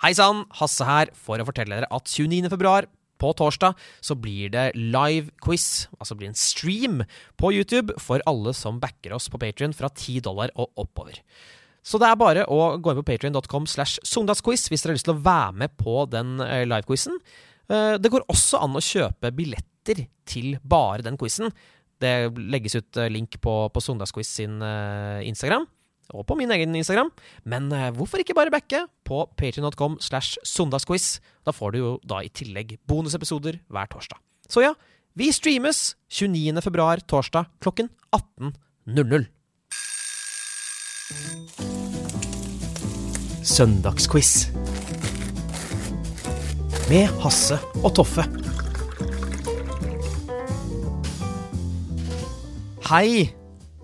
Hei sann, Hasse her for å fortelle dere at 29. februar på torsdag så blir det live quiz, altså blir en stream på YouTube for alle som backer oss på Patrion fra 10 dollar og oppover. Så det er bare å gå inn på patrion.com slash søndagsquiz hvis dere har lyst til å være med på den eh, livequizen. Eh, Det går også an å kjøpe billetter til bare den quizen. Det legges ut eh, link på, på Søndagsquiz sin Instagram, og på min egen Instagram. Men eh, hvorfor ikke bare backe på patrion.com slash søndagsquiz? Da får du jo da i tillegg bonusepisoder hver torsdag. Så ja, vi streames 29. februar torsdag klokken 18.00. Søndagsquiz. Med Hasse og Toffe. Hei,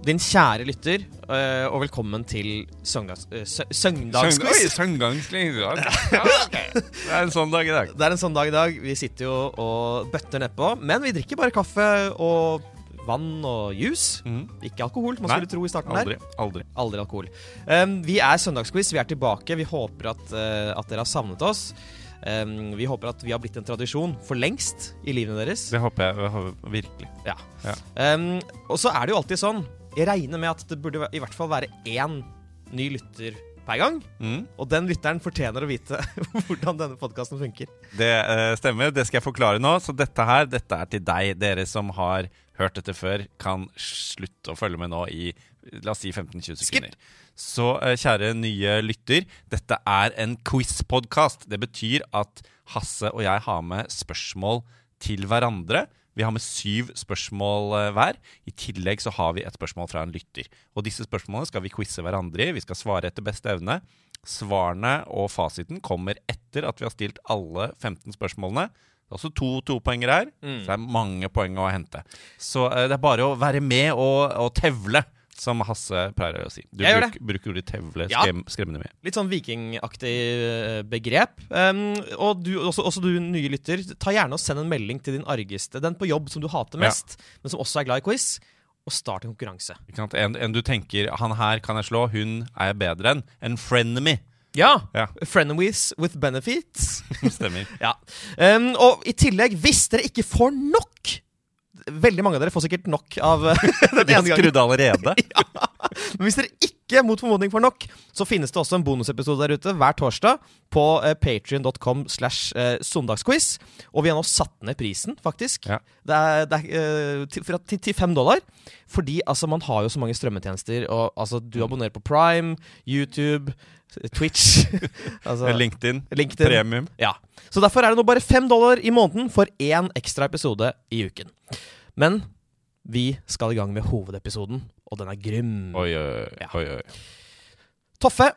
din kjære lytter, og velkommen til søndags, eh, sø- søndagsquiz. Søndagsquiz. Ja, okay. Det er en sånn dag i dag. Det er en sånn dag i dag. Vi sitter jo og bøtter nedpå. Men vi drikker bare kaffe og vann og juice. Mm. Ikke alkohol, man Nei, skulle tro i starten der. Aldri. aldri. Aldri alkohol. Um, vi er Søndagsquiz, vi er tilbake. Vi håper at, uh, at dere har savnet oss. Um, vi håper at vi har blitt en tradisjon for lengst i livene deres. Det håper jeg, jeg håper virkelig. Ja. Ja. Um, og så er det jo alltid sånn Jeg regner med at det burde i hvert fall være én ny lytter per gang. Mm. Og den lytteren fortjener å vite hvordan denne podkasten funker. Det uh, stemmer. Det skal jeg forklare nå. Så dette her, dette er til deg. Dere som har hørt dette før, kan slutte å følge med nå i la oss si 15-20 sekunder. Så uh, kjære nye lytter, dette er en quiz-podkast. Det betyr at Hasse og jeg har med spørsmål til hverandre. Vi har med syv spørsmål eh, hver. I tillegg så har vi et spørsmål fra en lytter. Og disse spørsmålene skal vi quize hverandre i. Vi skal svare etter beste evne. Svarene og fasiten kommer etter at vi har stilt alle 15 spørsmålene. Det er også to topoengere her, så det er mange poeng å hente. Så eh, det er bare å være med og, og tevle, som Hasse pleier å si. Du Jeg bruk, bruker ordet tevle Ja. skremmende mye. Litt sånn vikingaktig eh, begrep. Um, og du, også, også du nye lytter, ta gjerne og send en melding til din argeste, den på jobb som du hater Ja. mest, men som også er glad i quiz, og start en konkurranse. Ikke sant? En, en du tenker 'han her kan jeg slå', 'hun er jeg bedre enn'. En frenemy. Ja! Ja, Frenemies with benefits. stemmer. ja. Um, og i tillegg, hvis dere ikke får nok Veldig mange av dere får sikkert nok av den De har ene gangen. skrudd allerede. Men hvis dere ikke mot formodning får nok, så finnes det også en bonusepisode der ute hver torsdag på uh, patrion.com slash eh, søndagsquiz. Og vi har nå satt ned prisen, faktisk. Ja. Det er, det er, eh, til, fra, til, til fem dollar. Fordi altså, man har jo så mange strømmetjenester. Og altså, du abonnerer på Prime, YouTube, Twitch altså, LinkedIn. LinkedIn. Premium. Ja. Så derfor er det nå bare fem dollar i måneden for én ekstra episode i uken. Men vi skal i gang med hovedepisoden, og den er grym. Oi, oi, Ja. oi. oi. Toffe,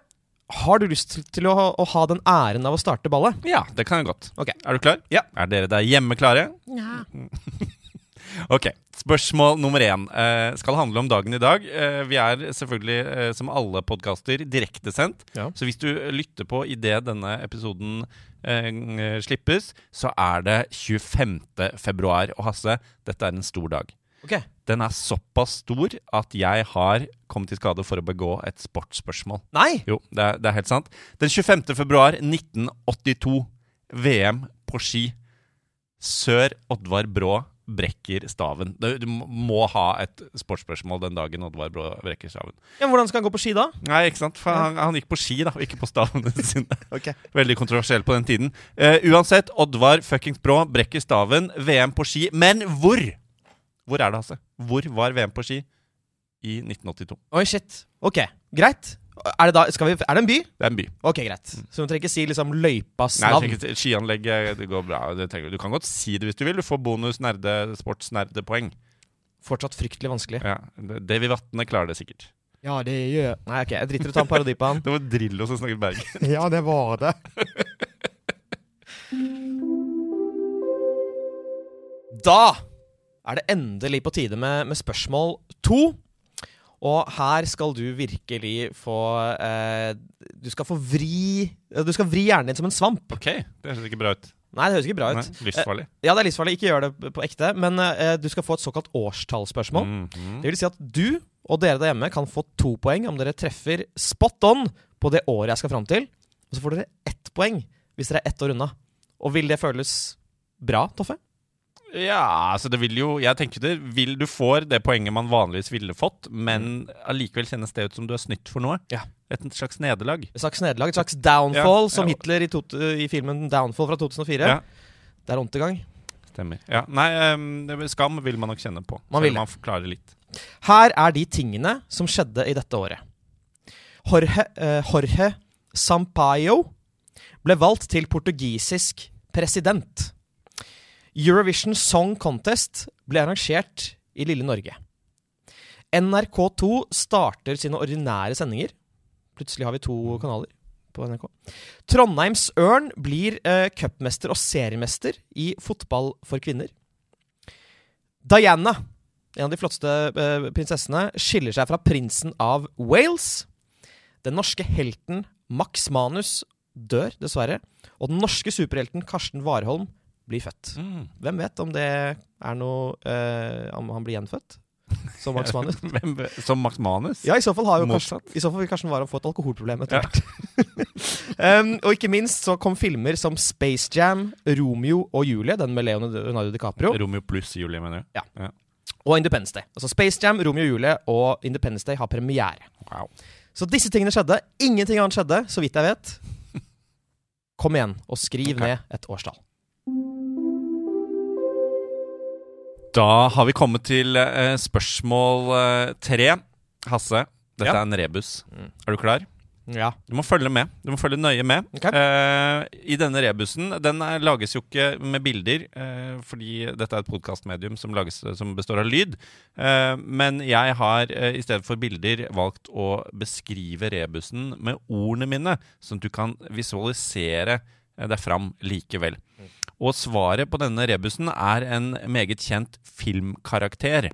har du lyst til, å, ha, å ha den æren av å starte ballet? Ja, det kan jeg godt. Okay. Er du klar? Ja. Er dere der hjemme klare? Ja. Ok, Spørsmål nummer én eh, skal handle om dagen i dag. Eh, vi er selvfølgelig, eh, som alle podkaster, direktesendt. Ja. Så hvis du lytter på idet denne episoden eh, slippes, så er det 25. februar. Og Hasse, dette er en stor dag. Okay. Den er såpass stor at jeg har kommet i skade for å begå et sportsspørsmål. Nei! Jo, det er, det er helt sant. Den 25. februar 1982, VM på ski. Sør Oddvar Brå brekker staven. Du, må ha et sportsspørsmål den dagen Oddvar Brå brekker staven. Ja, men hvordan skal han gå på ski da? Nei, ikke sant? For han, han gikk på ski, da, ikke på stavene sine. okay. Veldig kontroversiell på den tiden. Uh, uansett, Oddvar fuckings Brå brekker staven. VM på ski. Men hvor? Hvor er det, Hasse? Hvor var VM på ski i 1982? Oi, shit. Ok, greit. Er det, da, skal vi, er det en by? Det er en by. Ok, greit. Så du trenger ikke si liksom løypas navn? Nei, skianlegget det går bra. Det trenger, du kan godt si det hvis du vil. Du får bonus nerde, sportsnerdepoeng. Fortsatt fryktelig vanskelig. Ja, det- Davy Vatne klarer det sikkert. Ja, det gjør Nei, ok, jeg driter i å ta en parodi på han. Det var Drillo som snakket Bergen. Ja, det var det. Da er det endelig på tide med, med spørsmål to. Og her skal du virkelig få eh, Du skal få vri Du skal vri hjernen din som en svamp. Ok, det høres ikke bra ut. Nei, det høres ikke bra Nei, ut. livsfarlig. Ja, det er livsfarlig. Ikke gjør det på ekte. Men eh, du skal få et såkalt årstallsspørsmål. Mhm. Det vil si at du og dere der hjemme kan få to poeng om dere treffer spot on på det året jeg skal fram til. Og så får dere ett poeng hvis dere er ett år unna. Og vil det føles bra, Toffe? Ja, altså det vil jo Jeg tenker det vil Du får det poenget man vanligvis ville fått, men allikevel kjennes det ut som du har snytt for noe. Ja. Et slags nederlag. Et slags nederlag, et slags downfall, Ja, som. Hitler i, to, i filmen 'Downfall' fra 2004. Ja. Det er ondergang. Stemmer. Ja. Nei, um, skam vil man nok kjenne på. Man vil. Man forklarer litt. Her er de tingene som skjedde i dette året. Jorge, uh, Jorge Sampaio ble valgt til portugisisk president. Eurovision Song Contest ble arrangert i lille Norge. NRK2 starter sine ordinære sendinger. Plutselig har vi to kanaler på NRK. Trondheims Ørn blir eh, cupmester og seriemester i fotball for kvinner. Diana, en av de flotteste eh, prinsessene, skiller seg fra prinsen av Wales. Den norske helten Max Manus dør, dessverre. Og den norske superhelten Karsten Warholm blir født. Mm. Hvem vet om det er noe uh, Om han blir gjenfødt? Som Max Manus? Som Max Manus? Ja, i så fall har jo Karsten, i så fall vil Karsten Warholm få et alkoholproblem etter Ja. hvert. um, og ikke minst så kom filmer som Space Jam, Romeo og Julie, den med Leonardo DiCaprio, Romeo pluss Julie, mener du? Ja. og Independence Day. Altså Space Jam, Romeo og Julie og Independence Day har premiere. Wow. Så disse tingene skjedde. Ingenting annet skjedde, så vidt jeg vet. Kom igjen, og skriv okay. ned et årstall. Da har vi kommet til eh, spørsmål eh, tre. Hasse, dette Ja. er en rebus. Mm. Er du klar? Ja. Du må følge med. Du må følge nøye med. Ok. Eh, I denne rebusen Den er, lages jo ikke med bilder, eh, fordi dette er et podkastmedium som, lages- som består av lyd. Eh, men jeg har eh, i stedet for bilder valgt å beskrive rebusen med ordene mine, sånn at du kan visualisere eh, deg fram likevel. Og svaret på denne rebusen er en meget kjent filmkarakter.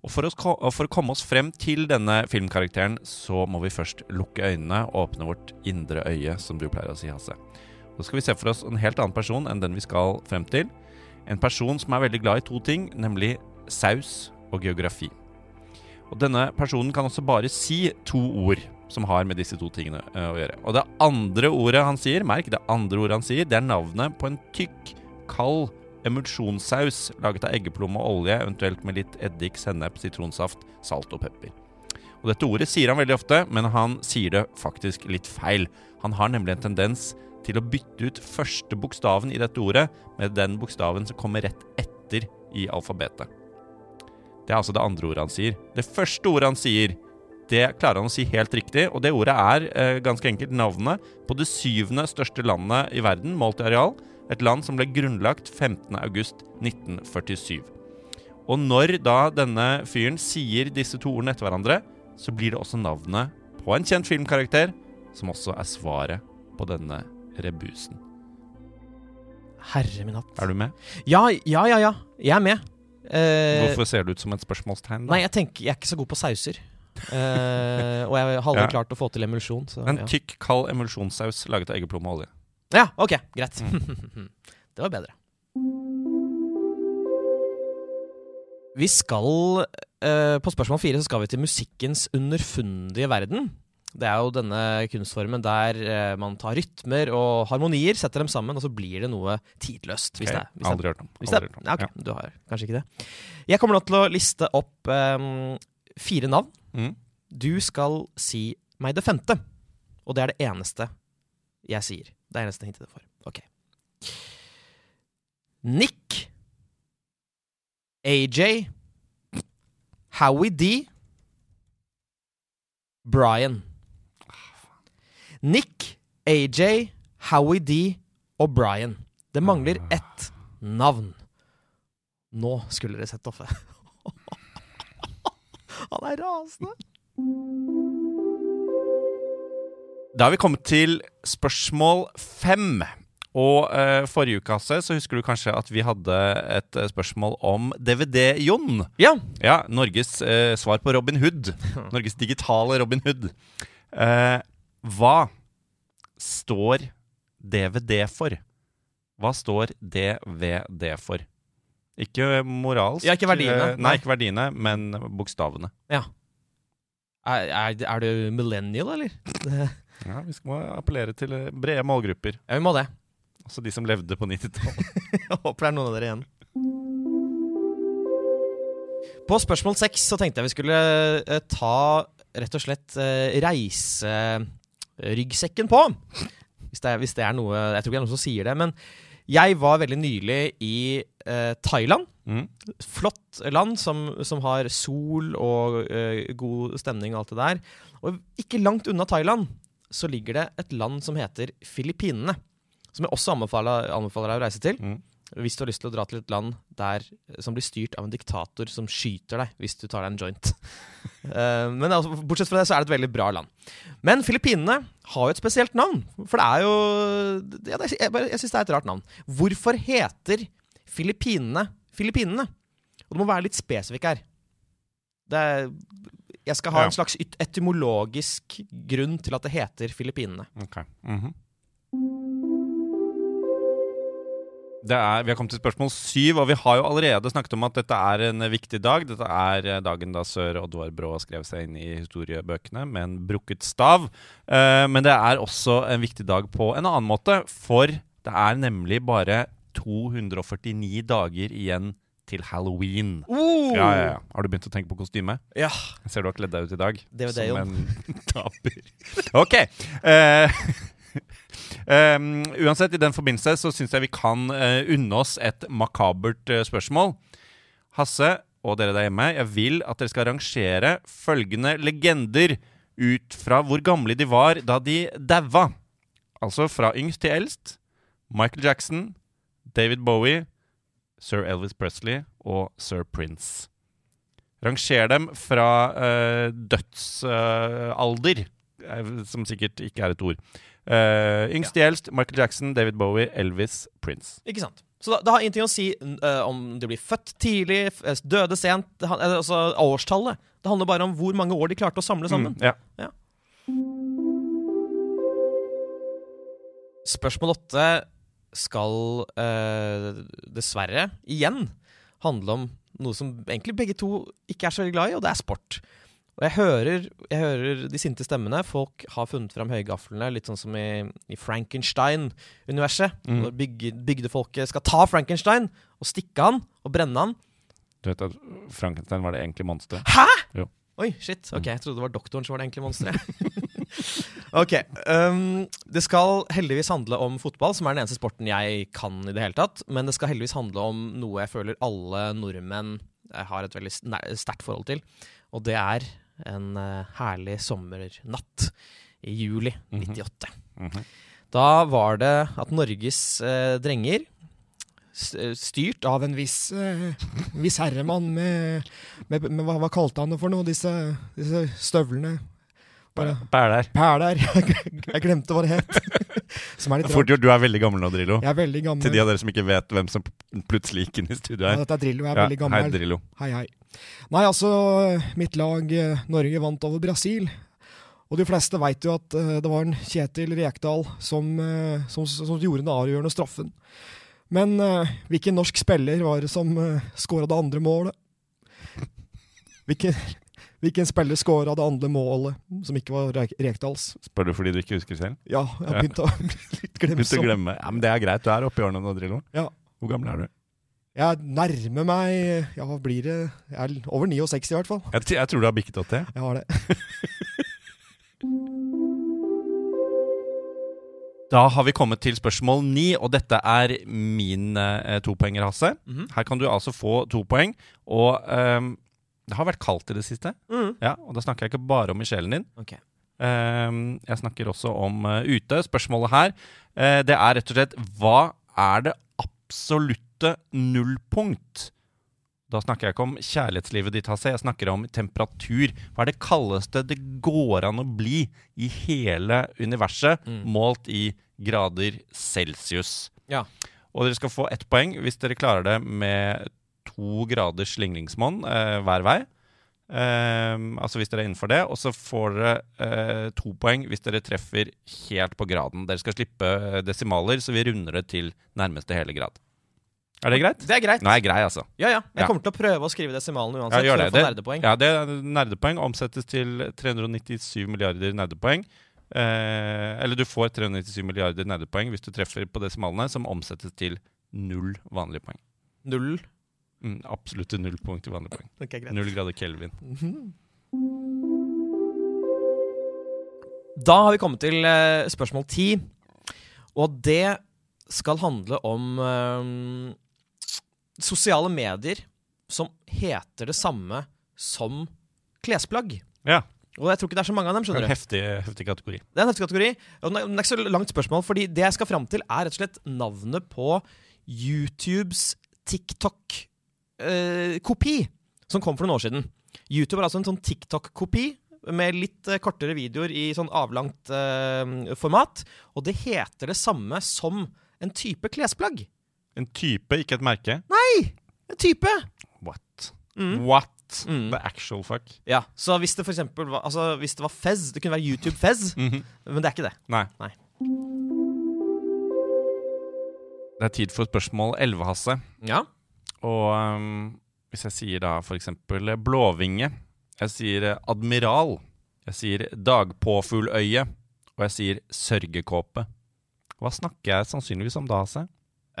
Og for, oss, for å komme oss frem til denne filmkarakteren, så må vi først lukke øynene og åpne vårt indre øye, som du pleier å si, Hasse. Så skal vi se for oss en helt annen person enn den vi skal frem til. En person som er veldig glad i to ting, nemlig saus og geografi. Og denne personen kan også bare si to ord som har med disse to tingene eh, å gjøre. Og det andre ordet han sier, merk, det andre ordet han sier, det er navnet på en tykk, kald emulsjonssaus laget av eggeplomme og olje, eventuelt med litt eddik, sennep, sitronsaft, salt og pepper. Og Dette ordet sier han veldig ofte, men han sier det faktisk litt feil. Han har nemlig en tendens til å bytte ut første bokstaven i dette ordet med den bokstaven som kommer rett etter i alfabetet. Det er altså det andre ordet han sier. Det første ordet han sier, det klarer han å si helt riktig, og det ordet er eh, ganske enkelt navnet på det syvende største landet i verden, målt i areal. Et land som ble grunnlagt 15.8.1947. Og når da denne fyren sier disse to ordene etter hverandre, så blir det også navnet på en kjent filmkarakter, som også er svaret på denne rebusen. Herre min hatt. Er du med? Ja, ja, ja. ja. Jeg er med. Uh, Hvorfor ser det ut som et spørsmålstegn? da? Nei, jeg tenker Jeg er ikke så god på sauser. Eh, og jeg hadde Ja. klart å få til emulsjon. Så, En ja. tykk, kald emulsjonssaus laget av eggeplomme og olje. ja, ok, greit. Mm. det var bedre. Vi skal eh, På spørsmål fire så skal vi til musikkens underfundige verden. Det er jo denne kunstformen der eh, man tar rytmer og harmonier, setter dem sammen, og så blir det noe tidløst. Hvis okay. det hvis Aldri hørt om. Hvis det, hørt om. ja, ok, Du har kanskje ikke det. Jeg kommer nå til å liste opp ehm, fire navn. Mm. Du skal si meg det femte. Og det er det eneste jeg sier. Det er eneste hintet du får. Ok. Nick. AJ. Howie D. Brian. Nick, AJ, Howie D og Brian. Det mangler ett navn. Nå skulle dere sett Toffe. Han er rasende. Da har vi kommet til spørsmål fem. Og uh, forrige uke Hasse, så husker du kanskje at vi hadde et eh, spørsmål om DVD-Jon. Ja. Ja, Norges uh, svar på Robin Hood. Norges digitale Robin Hood. Uh, hva står DVD for? Hva står DVD for? Ikke moralsk. Ja, ikke verdiene. eh, Nei, ikke verdiene, men bokstavene. ja. Er, er, er du millennial, eller? Ja, Vi skal må appellere til eh, brede målgrupper. Ja, vi må det. Også de som levde på 90-tallet. Jeg håper det er noen av dere igjen. På spørsmål seks så tenkte jeg vi skulle eh, ta rett og slett eh, reiseryggsekken på. Hvis det, er, hvis det er noe Jeg tror ikke det er noen som sier det. Men jeg var veldig nylig i eh, Thailand. Mm. Flott land som, som har sol og eh, god stemning og alt det der. Og ikke langt unna Thailand så ligger det et land som heter Filippinene. Som jeg også anbefaler, anbefaler deg å reise til. Mm. Hvis du har lyst til å dra til et land der, som blir styrt av en diktator som skyter deg hvis du tar deg en joint. uh, men altså, bortsett fra det så er det et veldig bra land. Men Filippinene har jo et spesielt navn. For det er jo ja, det, Jeg, jeg syns det er et rart navn. Hvorfor heter Filippinene Filippinene? Og du må være litt spesifikk her. Det er, jeg skal ha Ja. en slags etymologisk grunn til at det heter Filippinene. Ok. Mhm. det er, vi har kommet til spørsmål syv, og vi har jo allerede snakket om at dette er en viktig dag. Dette er eh, dagen da sør Oddvar Brå skrev seg inn i historiebøkene med en brukket stav. Eh, men det er også en viktig dag på en annen måte, for det er nemlig bare 249 dager igjen til halloween. Oh! Ja, ja, ja. Har du begynt å tenke på kostyme? Ja. Jeg ser du har kledd deg ut i dag. Det er det, som Jon. en taper. Ok. eh, um, uansett, i den forbindelse så syns jeg vi kan uh, unne oss et makabert uh, spørsmål. Hasse og dere der hjemme, jeg vil at dere skal rangere følgende legender ut fra hvor gamle de var da de daua. Altså fra yngst til eldst. Michael Jackson, David Bowie, sir Elvis Presley og sir Prince. Ranger dem fra uh, dødsalder, som sikkert ikke er et ord. Eh, yngst til eldst, Michael Jackson, David Bowie, Elvis, Prince. Ikke sant? Så det, det har ingenting å si eh, om de blir født tidlig, eh, døde sent, han- altså årstallet. Det handler bare om hvor mange år de klarte å samle sammen. Mm, ja. Spørsmål åtte skal uh, dessverre igjen handle om noe som egentlig begge to ikke er så veldig glad i, og det er sport. Og jeg hører, jeg hører de sinte stemmene. Folk har funnet fram høygaflene, litt sånn som i, i Frankenstein-universet. Mm. Når bygge, bygdefolket skal ta Frankenstein og stikke han og brenne han. Du vet at Frankenstein var det egentlige monsteret. Hæ?! Jo. Oi, shit. Ok, Jeg trodde det var doktoren som var det enkle monsteret. ok. Um, det skal heldigvis handle om fotball, som er den eneste sporten jeg kan i det hele tatt. Men det skal heldigvis handle om noe jeg føler alle nordmenn har et veldig sterkt forhold til. Og det er en eh, herlig sommernatt i juli 98. Mm -hmm. Mm -hmm. Da var det at Norges eh, drenger, eh, styrt av en viss, eh, viss herremann med, med, med hva, hva kalte han det for noe, disse, disse støvlene? Bare Bæler. Pæler. Jeg glemte hva det het. Som er litt Fort gjort, du er veldig gammel nå, Drillo. Jeg er veldig gammel. Til de av dere som ikke vet hvem som plutselig gikk inn i studio Ja, her. dette er Drillo, jeg er Ja, veldig hei. Drillo. Hei, hei. Nei, altså, mitt lag eh, Norge vant over Brasil. Og de fleste veit jo at eh, det var en Kjetil Rekdal som, eh, som, som gjorde den avgjørende straffen. Men hvilken norsk spiller var det som uh, skåra det andre målet? Hvilken, hvilken spiller skåra det andre målet som ikke var Re- Rekdals? Spør du fordi du ikke husker selv? Ja, jeg har Ja. begynt å bli litt Begynte å glemme. Ja, men Det er greit, du er oppe i årene nå, Drillo. Ja. Hvor gammel er du? Jeg nærmer meg Ja, hva blir det? Jeg er over 69 i hvert fall. Jeg, jeg tror du har bikket 80. Jeg har det. Da har vi kommet til spørsmål ni, og dette er min eh, topoenger, Hasse. Mhm. Her kan du altså få to poeng. Og um, det har vært kaldt i det siste. Mm. Ja, Og da snakker jeg ikke bare om i sjelen din. Okay. Um, jeg snakker også om uh, ute. Spørsmålet her uh, det er rett og slett hva er det absolutte nullpunkt Da snakker jeg ikke om kjærlighetslivet ditt, Hasse. Jeg snakker om temperatur. Hva er det kaldeste det går an å bli i hele universet, målt i grader celsius? Ja. Og dere skal få ett poeng hvis dere klarer det med to graders slingringsmonn eh, hver vei. Um, altså hvis dere er innenfor det. Og så får dere uh, to poeng hvis dere treffer helt på graden. Dere skal slippe eh, desimaler, så vi runder det til nærmeste hele grad. Er det greit? Det er greit. Jeg grei, altså. Ja, ja. Jeg Ja. kommer til å prøve å skrive desimalen Ja, uansett. gjør for det. å få nerdepoeng. Ja, det er nerdepoeng omsettes til 397 milliarder nerdepoeng. Eh, eller du får 397 milliarder nerdepoeng hvis du treffer på desimalene, som omsettes til null vanlige poeng. Null. Mm, absolutte null punkt i vanlige poeng. Okay, greit. Null grader kelvin. Da har vi kommet til eh, spørsmål ti. Og det skal handle om eh, sosiale medier som heter det samme som klesplagg. Ja. Og jeg tror ikke det er så mange av dem. Det er en heftig, heftig kategori. Det er en heftig kategori. Og det er ikke så langt spørsmål, fordi det jeg skal fram til, er rett og slett navnet på YouTubes TikTok-kopi, som kom for noen år siden. YouTube er altså en sånn TikTok-kopi med litt eh, kortere videoer i sånn avlangt eh, format. Og det heter det samme som en type klesplagg. En type, ikke et merke. En type! What? Mm. What? Mm. The actual fuck? Ja, Så hvis det for eksempel var, altså, hvis det var Fez, det kunne være YouTube Fez, Mhm. men det er ikke det. Nei. Nei. Det er tid for spørsmål 11, Hasse. Ja. Og um, hvis jeg sier da for eksempel blåvinge, jeg sier admiral, jeg sier dagpåfugløye, og jeg sier sørgekåpe. Hva snakker jeg sannsynligvis om da, Hasse?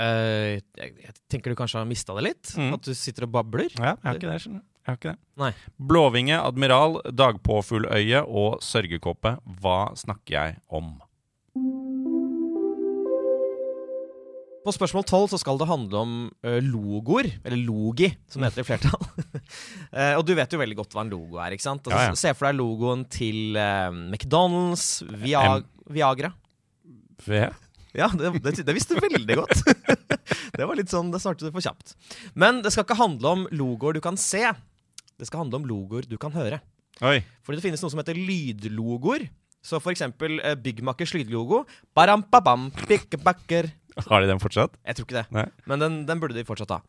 Eh, jeg, jeg tenker du kanskje har mista det litt? Mm. At du sitter og babler? Ja, jeg har ikke det, skjønner. Jeg har ikke det. Nei. Blåvinge, admiral, dagpåfugløye og sørgekåpe. Hva snakker jeg om? På spørsmål 12 så skal det handle om ø, logoer, eller logi, som det heter i flertall. Eh, og du vet jo veldig godt hva en logo er, ikke sant? Altså, Ja, ja. Se for deg logoen til eh, McDonald's, Via M. Viagra. V? Ja, det, det, det visste du veldig godt. det var litt sånn, det svarte du for kjapt. Men det skal ikke handle om logoer du kan se. Det skal handle om logoer du kan høre. Oi. Fordi det finnes noe som heter lydlogoer. Så for eksempel eh, Mackers lydlogo. Baram, babam, backer Har de den fortsatt? Jeg tror ikke det. Nei. Men den, den burde de fortsatt ha.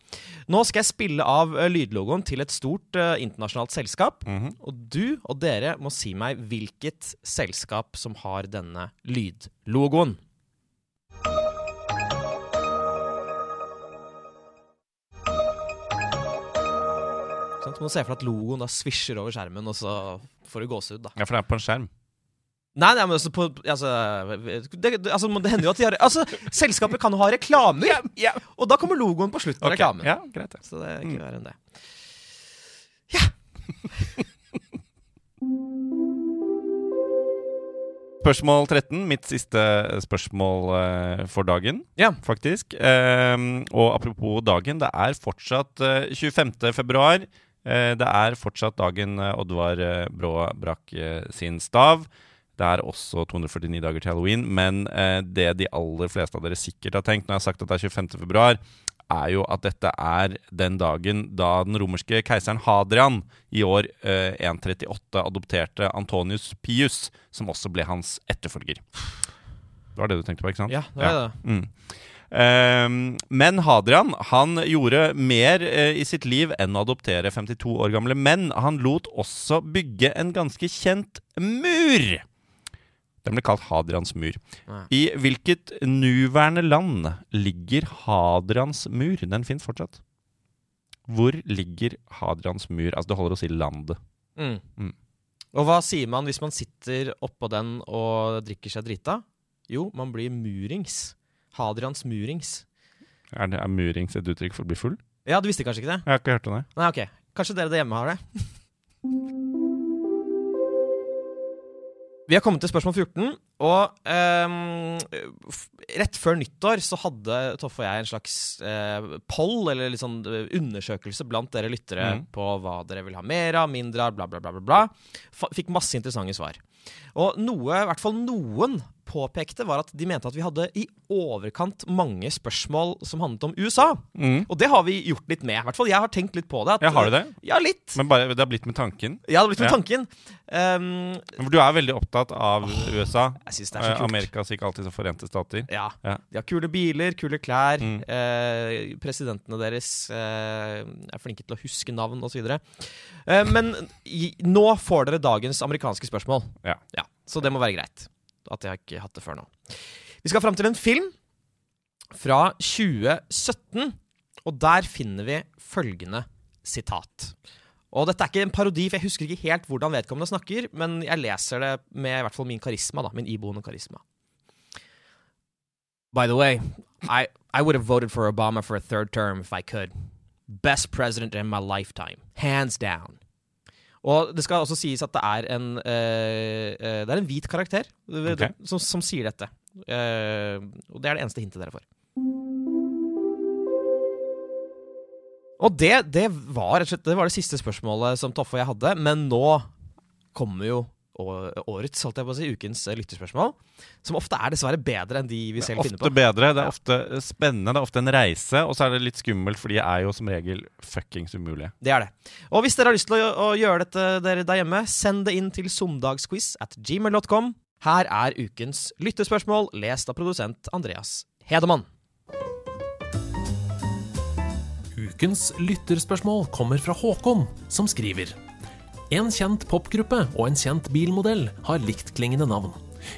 Nå skal jeg spille av eh, lydlogoen til et stort eh, internasjonalt selskap. Mhm. Og du og dere må si meg hvilket selskap som har denne lydlogoen. Så må du se for deg at logoen da svisjer over skjermen, og så får du gåsehud. da Ja, for det er på en skjerm. Nei, nei, men altså, på, altså, det, det, altså det hender jo at de har Altså, selskapet kan jo ha reklamer! Og da kommer logoen på slutten av okay. reklamen. Ja, greit ja. Så det er ikke Mm. verre enn det. Spørsmål 13, mitt siste spørsmål eh, for dagen, Ja. faktisk. Ehm, og apropos dagen, det er fortsatt eh, 25. februar. Eh, det er fortsatt dagen eh, Oddvar eh, Brå brakk sin stav. Det er også 249 dager til halloween, men det de aller fleste av dere sikkert har tenkt når jeg har sagt at det er 25. februar, er jo at dette er den dagen da den romerske keiseren Hadrian i år eh, 138 adopterte Antonius Pius, som også ble hans etterfølger. Det var det du tenkte på, ikke sant? Ja, det er det. Mm. Ehm, men Hadrian han gjorde mer eh, i sitt liv enn å adoptere 52 år gamle menn. Han lot også bygge en ganske kjent mur. Den ble kalt Hadrians mur. Ja. I hvilket nuværende land ligger Hadrians mur? Den fins fortsatt. Hvor ligger Hadrians mur? Altså, det holder å si landet. Mm. Mm. Og hva sier man hvis man sitter oppå den og drikker seg drita? Jo, man blir murings. Hadrians murings. Er, det, er murings et uttrykk for å bli full? Ja, du visste kanskje ikke det? Jeg har ikke hørt om det. Nei, ok. Kanskje dere der hjemme har det? Vi har kommet til spørsmål 14, og um, rett før nyttår så hadde Toffe og jeg en slags uh, poll, eller litt sånn eh, undersøkelse blant dere lyttere mm. på hva dere vil ha mer av, mindre av, bla, bla, bla, bla, bla. Fikk masse interessante svar. Og noe, i hvert fall noen påpekte, var at de mente at vi hadde i overkant mange spørsmål som handlet om USA. Mm. Og det har vi gjort litt med. I hvert fall jeg har tenkt litt på det. at- Ja, har du det? Ja, litt. Men bare, det har blitt med tanken? Ja, det har blitt med Ja. tanken. Um, Du er veldig opptatt av USA. Jeg synes det er så Eh, kult. Amerikas ikke alltid så Forente stater. Ja. Ja. De har kule biler, kule klær. Mm. Eh, presidentene deres eh, er flinke til å huske navn osv. Eh, men i, nå får dere dagens amerikanske spørsmål. Ja. Så det må være greit. At jeg har ikke hatt det før nå. Vi skal fram til en film fra 2017, og der finner vi følgende sitat. Og dette er ikke en parodi, for jeg husker ikke helt hvordan vedkommende snakker, men jeg leser det med i hvert fall min karisma, da, min iboende karisma. By the way, I, I would have voted for Obama for a third term if I could. Best president in my lifetime. Hands down. Og det skal også sies at det er en, uh, uh, det er en hvit karakter okay. som, som sier dette. Uh, og det er det eneste hintet dere får. Og det, det, var, det var det siste spørsmålet som Toffe og jeg hadde, men nå kommer jo årets, holdt jeg på å si, ukens eh, lytterspørsmål. Som ofte er dessverre bedre enn de vi selv finner Ofte på. bedre, det er ofte spennende, det er ofte en reise, og så er det litt skummelt, for de er jo som regel fuckings umulige. Det er det. Og hvis dere har lyst til å, å gjøre dette dere der hjemme, send det inn til somdagsquiz at gmail.com. Her er ukens lyttespørsmål, lest av produsent Andreas Hedemann. Ukens lytterspørsmål kommer fra Håkon, som skriver En kjent popgruppe og en kjent bilmodell har liktklingende navn.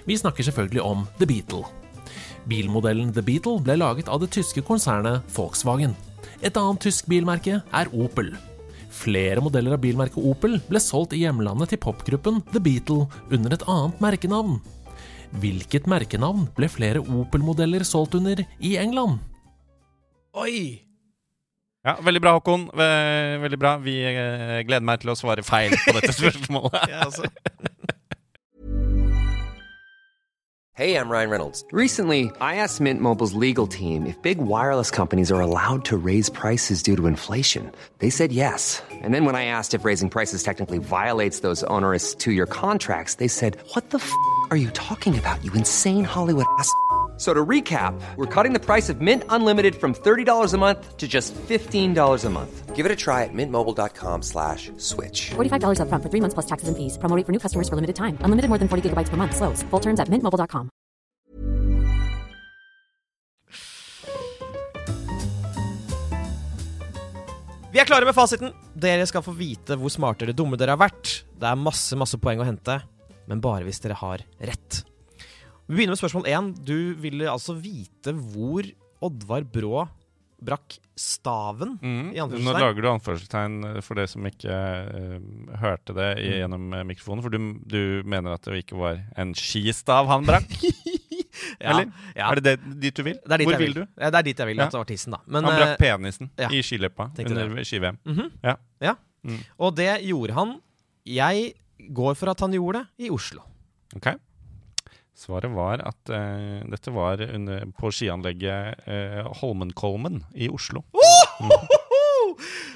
Vi snakker selvfølgelig om The Beatle. Bilmodellen The Beatle ble laget av det tyske konsernet Volkswagen. Et annet tysk bilmerke er Opel. Flere modeller av bilmerket Opel ble solgt i hjemlandet til popgruppen The Beatle under et annet merkenavn. Hvilket merkenavn ble flere Opel-modeller solgt under i England? Oi! Ja, Veldig bra, Håkon. Veldig bra. Vi eh, gleder meg til å svare feil på dette spørsmålet. Ja, altså. Hey, I'm Ryan Reynolds. Recently, I asked Mint Mobile's legal team if big wireless companies are allowed to raise prices due to inflation. They said yes. And then when I asked if raising prices technically violates those onerous two year contracts, they said, What the f are you talking about, you insane Hollywood ass? So to recap, we're cutting the price of Mint Unlimited from $30 a month to just $15 a month. Give it a try at mintmobile.com slash switch. $45 upfront for three months plus taxes and fees. Promo rate for new customers for limited time. Unlimited more than 40 gigabytes per month. Slows. Full terms at mintmobile.com. Vi er klare med fasiten. Dere skal få vite hvor smarte eller dumme dere har vært. Det er masse masse poeng å hente, men bare hvis dere har rett. Vi begynner med spørsmål én. Du ville altså vite hvor Oddvar Brå brakk staven, Mm. i Nå lager du anførselstegn eh, for det som ikke uh, hørte det i, gjennom eh, mikrofonen. For du, du mener at det ikke var en skistav han brakk? Ja, Eller? ja. Er det, det dit du vil? Er Hvor vil du? Ja, det er dit jeg vil, Ja. at det var tissen, da. Men, han brakk penisen ja. i skiløypa under ski-VM. mhm. Ja. Ja. Mm. Og det gjorde han. Jeg går for at han gjorde det i Oslo. Ok. Svaret var at uh, dette var under, på skianlegget uh, Holmenkollen i Oslo.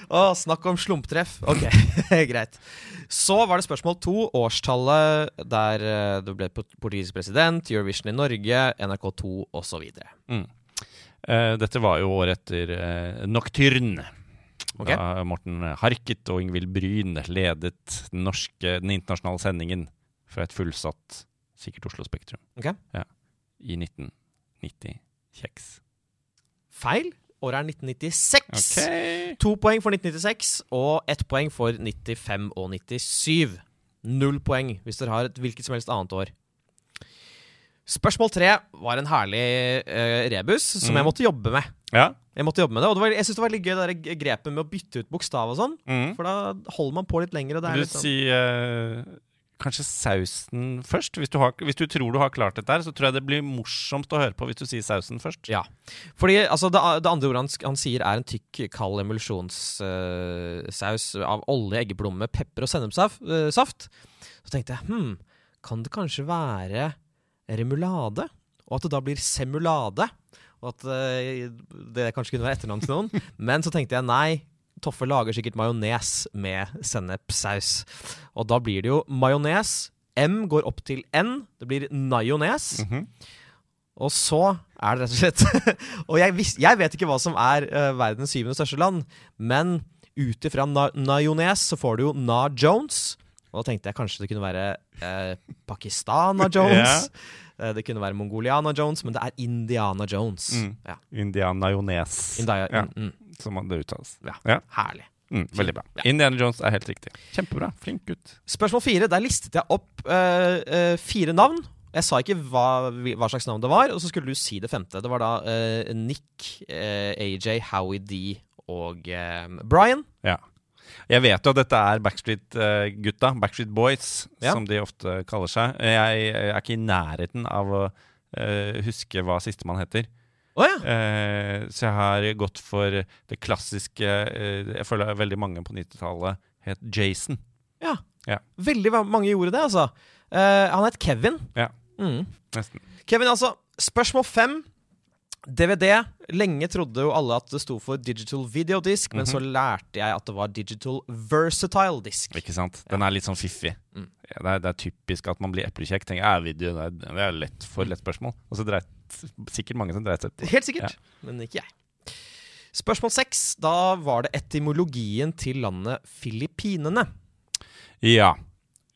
Å, snakk om slumptreff. Ok, greit. Så var det spørsmål to. Årstallet der du det ble port- portugisisk president, Eurovision i Norge, NRK2 osv. Mm. Eh, dette var jo året etter eh, Nocturne. Okay. Da Morten Harket og Ingvild Bryn ledet den, norske, den internasjonale sendingen fra et fullsatt sikkert Oslo Spektrum. Ok. Ja. I 1990. Kjeks. Feil. Året er 1996. Ok. To poeng for 1996 og ett poeng for 95 og 97. Null poeng hvis dere har et hvilket som helst annet år. Spørsmål tre var en herlig uh, rebus som Mm. jeg måtte jobbe med. Ja. Jeg måtte jobbe med det, og det var, jeg synes det var litt gøy det grepet med å bytte ut bokstav og sånn. Mm. For da holder man på litt lenger. Og det er Vil litt du sånn si eh, kanskje sausen først? Hvis du, har, hvis du tror du har klart dette her, så tror jeg det blir morsomt å høre på hvis du sier sausen først. Ja. Fordi altså, det, det andre ordet han, han sier, er en tykk, kald emulsjonssaus av olje, eggeplomme, pepper og sennepssaft. eh. Så tenkte jeg hm, kan det kanskje være remulade? Og at det da blir semulade? Og at eh, det kanskje kunne være etternavn til noen. Men så tenkte jeg nei. Toffe lager sikkert majones med sennepsaus. Og da blir det jo majones M går opp til N. Det blir najones. Mhm. Og så er det rett og slett Og jeg, vis, jeg vet ikke hva som er uh, verdens syvende største land, men ut ifra na, najones så får du jo Na Jones. Og da tenkte jeg kanskje det kunne være uh, Pakistana Jones. Eh, Det kunne være Mongoliana Jones, men det er Indiana Jones. Mm. Ja. Indiana Jones, Indi Ja. mm, mm, som det uttales. ja. Ja. Herlig. Mm, veldig bra. Ja. Indiana Jones er helt riktig. Kjempebra. Flink gutt. Spørsmål fire. Der listet jeg opp uh, uh, fire navn. Jeg sa ikke hva, hva slags navn det var, og så skulle du si det femte. Det var da uh, Nick, AJ, Howie D og Brian. Ja. Jeg vet jo at dette er Backstreet-gutta, Backstreet Boys, Ja. som de ofte kaller seg. Jeg er ikke i nærheten av å huske hva sistemann heter. Å ja! Eh, så jeg har gått for det klassiske eh, Jeg føler veldig mange på 90-tallet het Jason. ja. Ja. Veldig mange gjorde det, altså. Eh, han het Kevin. Ja, Mm. nesten. Kevin, altså. Spørsmål fem. DVD. Lenge trodde jo alle at det sto for digital videodisk, men så lærte jeg at det var digital versatile disk. Ikke sant? Den er litt sånn fiffig. Mm. Det, er, det er typisk at man blir eplekjekk. Tenker jeg, video, det er, det er lett, for lett spørsmål. Og så dreit sikkert mange som dreit seg på. Helt sikkert, men ikke jeg. Spørsmål seks. Da var det etymologien til landet Filippinene. Ja.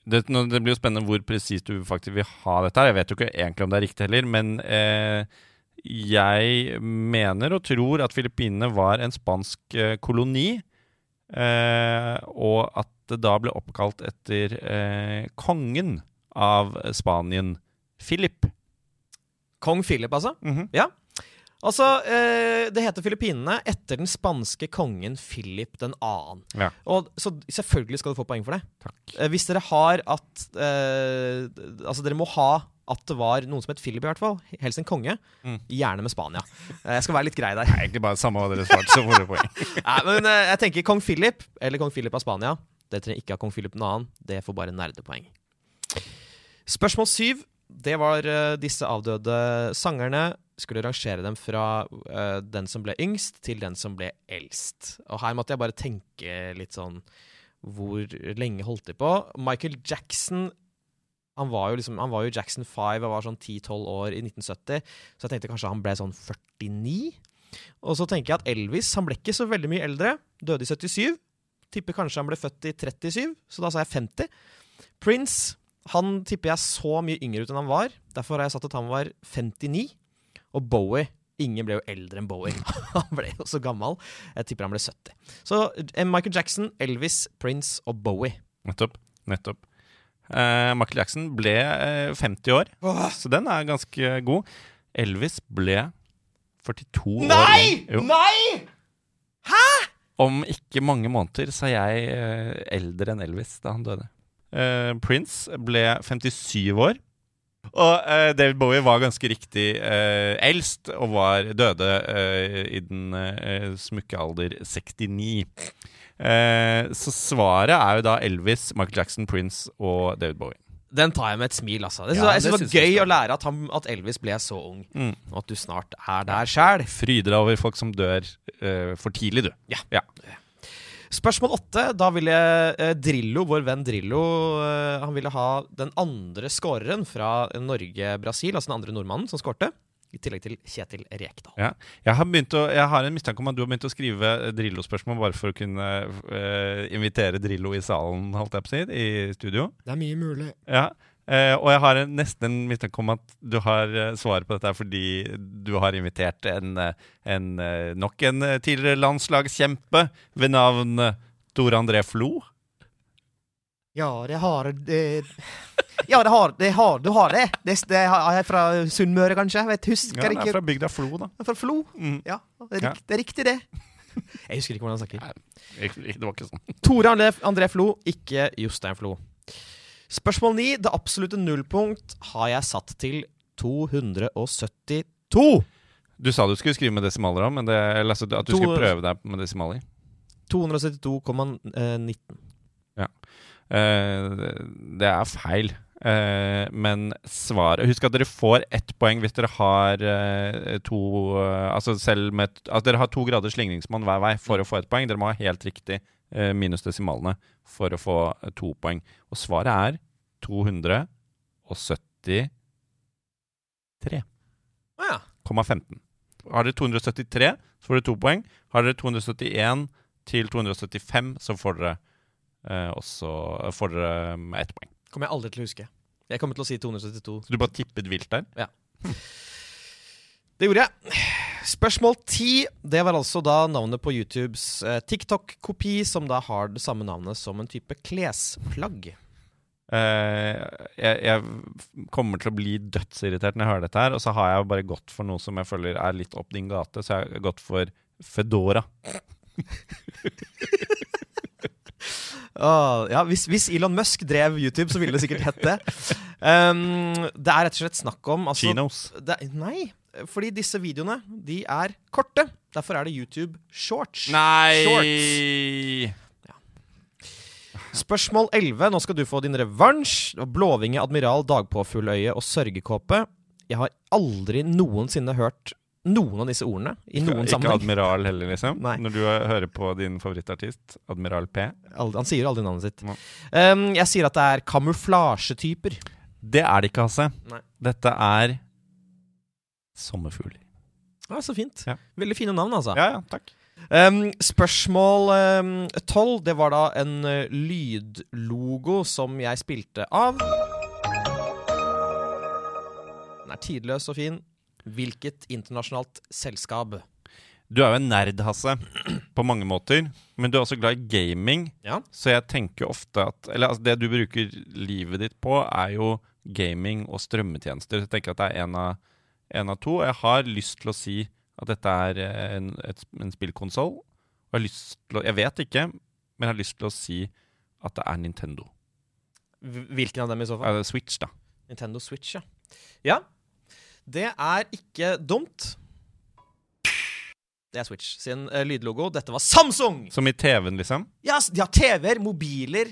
Det, det blir jo spennende hvor presist du faktisk vil ha dette. her. Jeg vet jo ikke egentlig om det er riktig heller, men eh, jeg mener og tror at Filippinene var en spansk eh, koloni. Eh, og at det da ble oppkalt etter eh, kongen av Spanien, Philip. Kong Philip, altså. Mhm. Ja. Altså, eh, Det heter Filippinene etter den spanske kongen Philip 2. Ja. Og, så selvfølgelig skal du få poeng for det. Eh, hvis dere har at eh, Altså, dere må ha at det var noen som het Philip, i hvert fall. Helst en konge. Mm. Gjerne med Spania. Eh, jeg skal være litt grei der. Nei, egentlig bare samme hva dere svarte, så får dere poeng. Nei, men eh, jeg tenker kong Philip, eller kong Philip av Spania. Det trenger ikke ha kong Philip 2. Det får bare nerdepoeng. Spørsmål syv. Det var eh, disse avdøde sangerne. Skulle rangere dem fra eh, den som ble yngst, til den som ble eldst. Og her måtte jeg bare tenke litt sånn Hvor lenge holdt de på? Michael Jackson han var jo liksom, han var jo Jackson 5 og var sånn 10-12 år i 1970, så jeg tenkte kanskje han ble sånn 49. Og så tenker jeg at Elvis han ble ikke så veldig mye eldre. Døde i 77. Tipper kanskje han ble født i 37, så da sa jeg 50. Prince han tipper jeg så mye yngre ut enn han var. Derfor har jeg satt at han var 59. Og Bowie Ingen ble jo eldre enn Bowie. han ble jo så gammel. Jeg tipper han ble 70. Så eh, Michael Jackson, Elvis, Prince og Bowie. Nettopp. Nettopp. Eh, Michael Jackson ble eh, 50 år, så den er ganske god. Elvis ble 42 år. Nei! Nei! Om ikke mange måneder så er jeg eh, eldre enn Elvis da han døde. Eh, Prince ble 57 år. Og uh, David Bowie var ganske riktig uh, eldst, og var døde i den smukke alder 69. Eh, så svaret er jo da Elvis, Michael Jackson, Prince og David Bowie. Den tar jeg med et smil, altså. Det, Ja, jeg synes det var gøy å lære at, han, at Elvis ble så ung, Mm. og at du snart er der sjæl. Fryder deg over folk som dør for tidlig, du. Ja. ja. Spørsmål åtte. Da ville eh, Drillo, vår venn Drillo, eh, han ville ha den andre skåreren fra Norge-Brasil, altså den andre nordmannen som skårte, i tillegg til Kjetil Rekdal. Ja. Jeg, har å, jeg har en mistanke om at du har begynt å skrive Drillo-spørsmål bare for å kunne eh, invitere Drillo i salen, holdt jeg på å si, i studio. Det er mye mulig. Ja. Eh, og jeg har en, nesten en mistanke om at du har uh, svaret på dette fordi du har invitert en, eh, en uh, nok en tidligere landslagskjempe ved navn Tore André Flo. Ja, det har det Ja, det har, det har du har det. Det, det er fra Sunnmøre, kanskje? Jeg vet, husker Ja, han er ikke. fra bygda Flo, da. Fra Flo? Mm. Ja, det er, Ja. det er riktig, det. Jeg husker ikke hvordan han snakker. Nei, Det var ikke sånn. Tore André, André Flo, ikke Jostein Flo. Spørsmål 9. Det absolutte nullpunkt har jeg satt til 272. Du sa du skulle skrive med desimaler òg, men det, eller altså, at du To- skulle prøve deg med desimaler. 272,19. Eh, det er feil. Eh, men svaret Husk at dere får ett poeng hvis dere har eh, to Altså selv med at dere har to graders slingringsmonn hver vei for å få ett poeng. Dere må ha helt riktig minus desimalene for å få eh, to poeng. Og svaret er 273. Å ja. Har dere 273, så får dere to poeng. Har dere 271 til 275, så får dere eh, også får dere mm, ett poeng. Kommer jeg aldri til å huske. Jeg kommer til å si 272. Så du bare tippet vilt der? Ja. Det gjorde jeg. Spørsmål 10. Det var altså da navnet på YouTubes eh, TikTok-kopi, som da har det samme navnet som en type klesplagg. Uh, jeg, jeg kommer til å bli dødsirritert når jeg hører dette her, og så har jeg bare gått for noe som jeg føler er litt opp din gate, så jeg har gått for Fedora. Åh, ja, hvis, hvis Elon Musk drev YouTube, så ville det sikkert hett det. Um, det er rett og slett snakk om altså, Chinos. det, Nei, fordi disse videoene de er korte. Derfor er det YouTube shorts. Nei! Shorts. Spørsmål 11. Nå skal du få din revansj. Blåvinge, admiral, dagpåfugløye og sørgekåpe. Jeg har aldri noensinne hørt noen av disse ordene i noen ikke sammenheng. Admiral heller, liksom? Nei. Når du hører på din favorittartist, Admiral P? Aldri, han sier aldri navnet sitt. Um, jeg sier at det er kamuflasjetyper. Det er det ikke, Hasse. Nei. Dette er sommerfugler. Ja, så fint. Ja. Veldig fine navn, altså. Ja, ja, takk. Um, spørsmål um, 12. Det var da en uh, lydlogo som jeg spilte av. Den er tidløs og fin. Hvilket internasjonalt selskap? Du er jo en nerd, Hasse, på mange måter. Men du er også glad i gaming. Ja. Så jeg tenker ofte at Eller altså, det du bruker livet ditt på, er jo gaming og strømmetjenester. Så jeg tenker at det er en av, en av to. Og jeg har lyst til å si at dette er eh, en, et, en spillkonsoll. Og jeg Jeg vet ikke, men jeg har lyst til å si at det er Nintendo. Hvilken av dem i så fall? Switch, da? Nintendo Switch, ja. Ja. Det er ikke dumt. Det er Switch sin uh, lydlogo. Dette var Samsung! Som i TV-en, liksom? Ja, de har TV-er, mobiler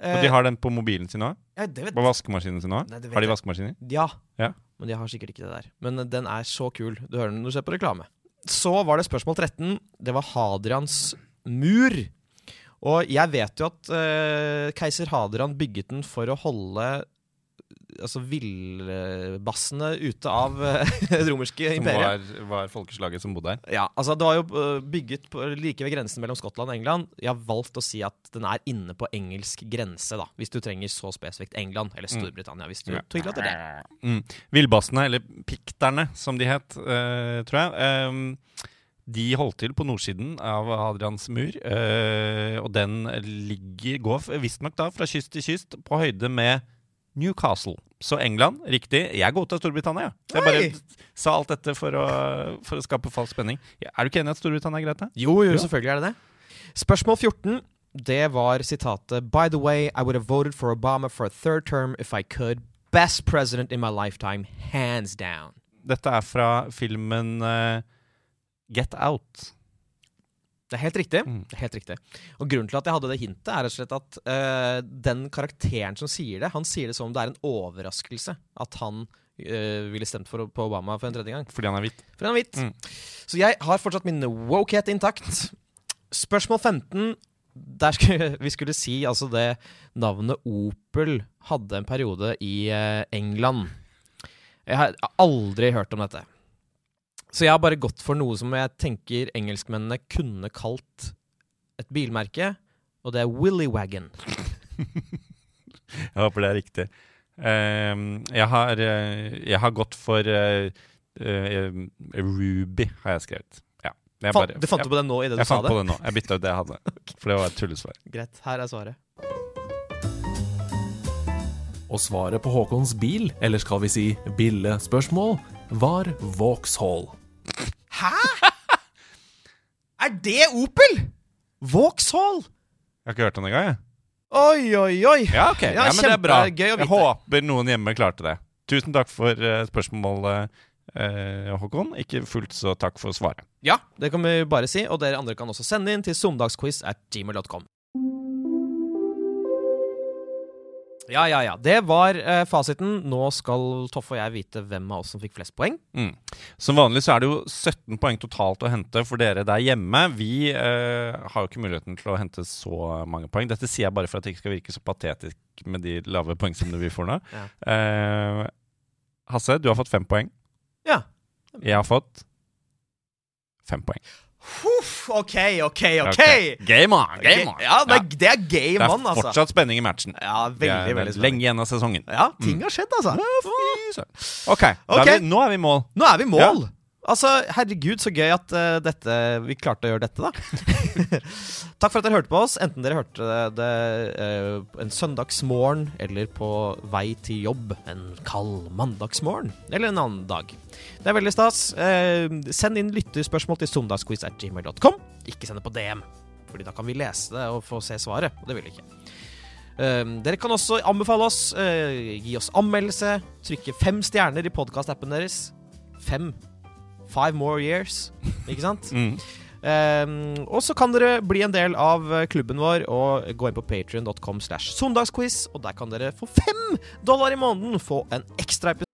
Og eh, de har den på mobilen sin òg? Ja, det vet På vaskemaskinen sin òg? Har de vaskemaskiner? Ja. Ja. Men de har sikkert ikke det der. Men eh, den er så kul. Du hører den når du ser på reklame. Så var det spørsmål 13. Det var Hadrians mur. Og jeg vet jo at uh, keiser Hadrian bygget den for å holde altså villbassene ute av eh, det romerske Som var, var folkeslaget som bodde her? Ja, altså Det var jo eh, bygget på, like ved grensen mellom Skottland og England. Jeg har valgt å si at den er inne på engelsk grense, da hvis du trenger så spesifikt England. Eller Storbritannia, hvis du Ja. tillater det. Mm. Villbassene, eller pikterne som de het, uh, tror jeg. Um, de holdt til på nordsiden av Hadrians mur. øh, og den ligger, går visstnok da fra kyst til kyst på høyde med Newcastle. Så England, riktig. Jeg går til Storbritannia. Jeg Oi! bare sa alt dette for å, for å skape falsk spenning. Er du ikke enig i at Storbritannia er greit? Jo, jo, selvfølgelig er det det. Spørsmål 14. Det var sitatet By the way, I would have voted for Obama for a third term if I could. Best president in my lifetime, hands down. Dette er fra filmen uh, Get Out. Det er helt riktig. Mm. Det er helt riktig. Og Grunnen til at jeg hadde det hintet, er rett og slett at uh, den karakteren som sier det, han sier det som om det er en overraskelse at han uh, ville stemt for, på Obama for en tredje gang. Fordi han er hvit. Fordi han er hvit. Mm. Så jeg har fortsatt min wokehet intakt. Spørsmål 15. Der skulle, vi skulle si altså det navnet Opel hadde en periode i uh, England. Jeg har aldri hørt om dette. Så jeg har bare gått for noe som jeg tenker engelskmennene kunne kalt et bilmerke, og det er Willy Wagon. Jeg håper det er riktig. Ehm, jeg, har, eh, jeg har gått for uh, Ruby, har jeg skrevet. Ja. Jeg bare- du fant jeg, på det nå i det du sa det? Jeg fant på det nå. Jeg bytta ut det jeg hadde. For det var et tullesvar. Greit, her er svaret. Og svaret på Håkons bil, eller skal vi si billespørsmål, var Vauxhall. Hæ?! er det Opel?! Vauxhall! Jeg har ikke hørt den det engang. jeg. Oi, oi, oi! Ja, ok. Ja, men det er bra. Jeg håper noen hjemme klarte det. Tusen takk for uh, spørsmålet, Uh, Håkon. Ikke fullt så takk for svaret. Ja, det kan vi bare si. Og dere andre kan også sende inn til søndagsquiz at gmail.com. Ja, ja, ja. Det var eh, fasiten. Nå skal Toffe og jeg vite hvem av oss som fikk flest poeng. Mm. Som vanlig så er det jo 17 poeng totalt å hente for dere der hjemme. Vi eh, har jo ikke muligheten til å hente så mange poeng. Dette sier jeg bare for at det ikke skal virke så patetisk med de lave poengsummene vi får nå. Ja. Eh, Hasse, du har fått fem poeng. Ja. Jeg har fått fem poeng. Huff, OK, OK, OK! Game on! Game on! Ja, det er, det er game Det er on, altså. fortsatt spenning i matchen. Ja, veldig, er veldig spenning. lenge igjen av sesongen. Ja, ting har skjedd, altså. Fy søren. OK, er vi, nå er vi i mål. Nå er vi i mål! Altså, herregud, så gøy at uh, dette, vi klarte å gjøre dette, da. Takk for at dere hørte på oss, enten dere hørte det uh, en søndagsmorgen eller på vei til jobb en kald mandagsmorgen eller en annen dag. Det er veldig stas. Uh, send inn lytterspørsmål til søndagsquiz.gmail.com. Ikke send det på DM, Fordi da kan vi lese det og få se svaret, og det vil vi ikke. Eh, dere kan også anbefale oss, uh, gi oss anmeldelse, trykke fem stjerner i podkastappen deres. Fem. Five more years, ikke sant? Mm. Um, og så kan dere bli en del av eh, klubben vår og gå inn på patrion.com slash søndagsquiz, og der kan dere for fem dollar i måneden få en ekstra episode.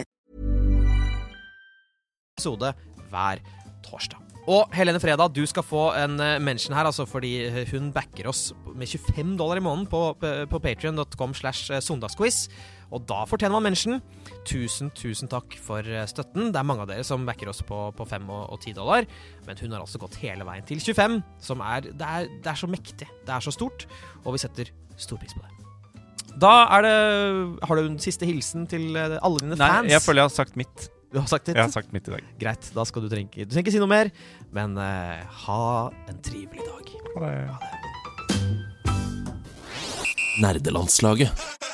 Episode hver torsdag. Og Helene Freda, du skal få en eh, mention her, altså fordi hun backer oss med 25 dollar i måneden på, på patrion.com slash eh, søndagsquiz. Og da fortjener man mention. Tusen, tusen takk for eh, støtten. Det er mange av dere som backer oss på, på 5 og, og 10 dollar, men hun har altså gått hele veien til 25, som er det, er det er så mektig. Det er så stort, og vi setter stor pris på det. Da er det Har du en siste hilsen til eh, alle dine fans? Nei, jeg føler jeg har sagt mitt. Du har sagt ditt? Jeg har sagt mitt i dag. Greit, da skal du trenger, du trenger ikke si noe mer, men eh, ha en trivelig dag. Ha det. Nerdelandslaget.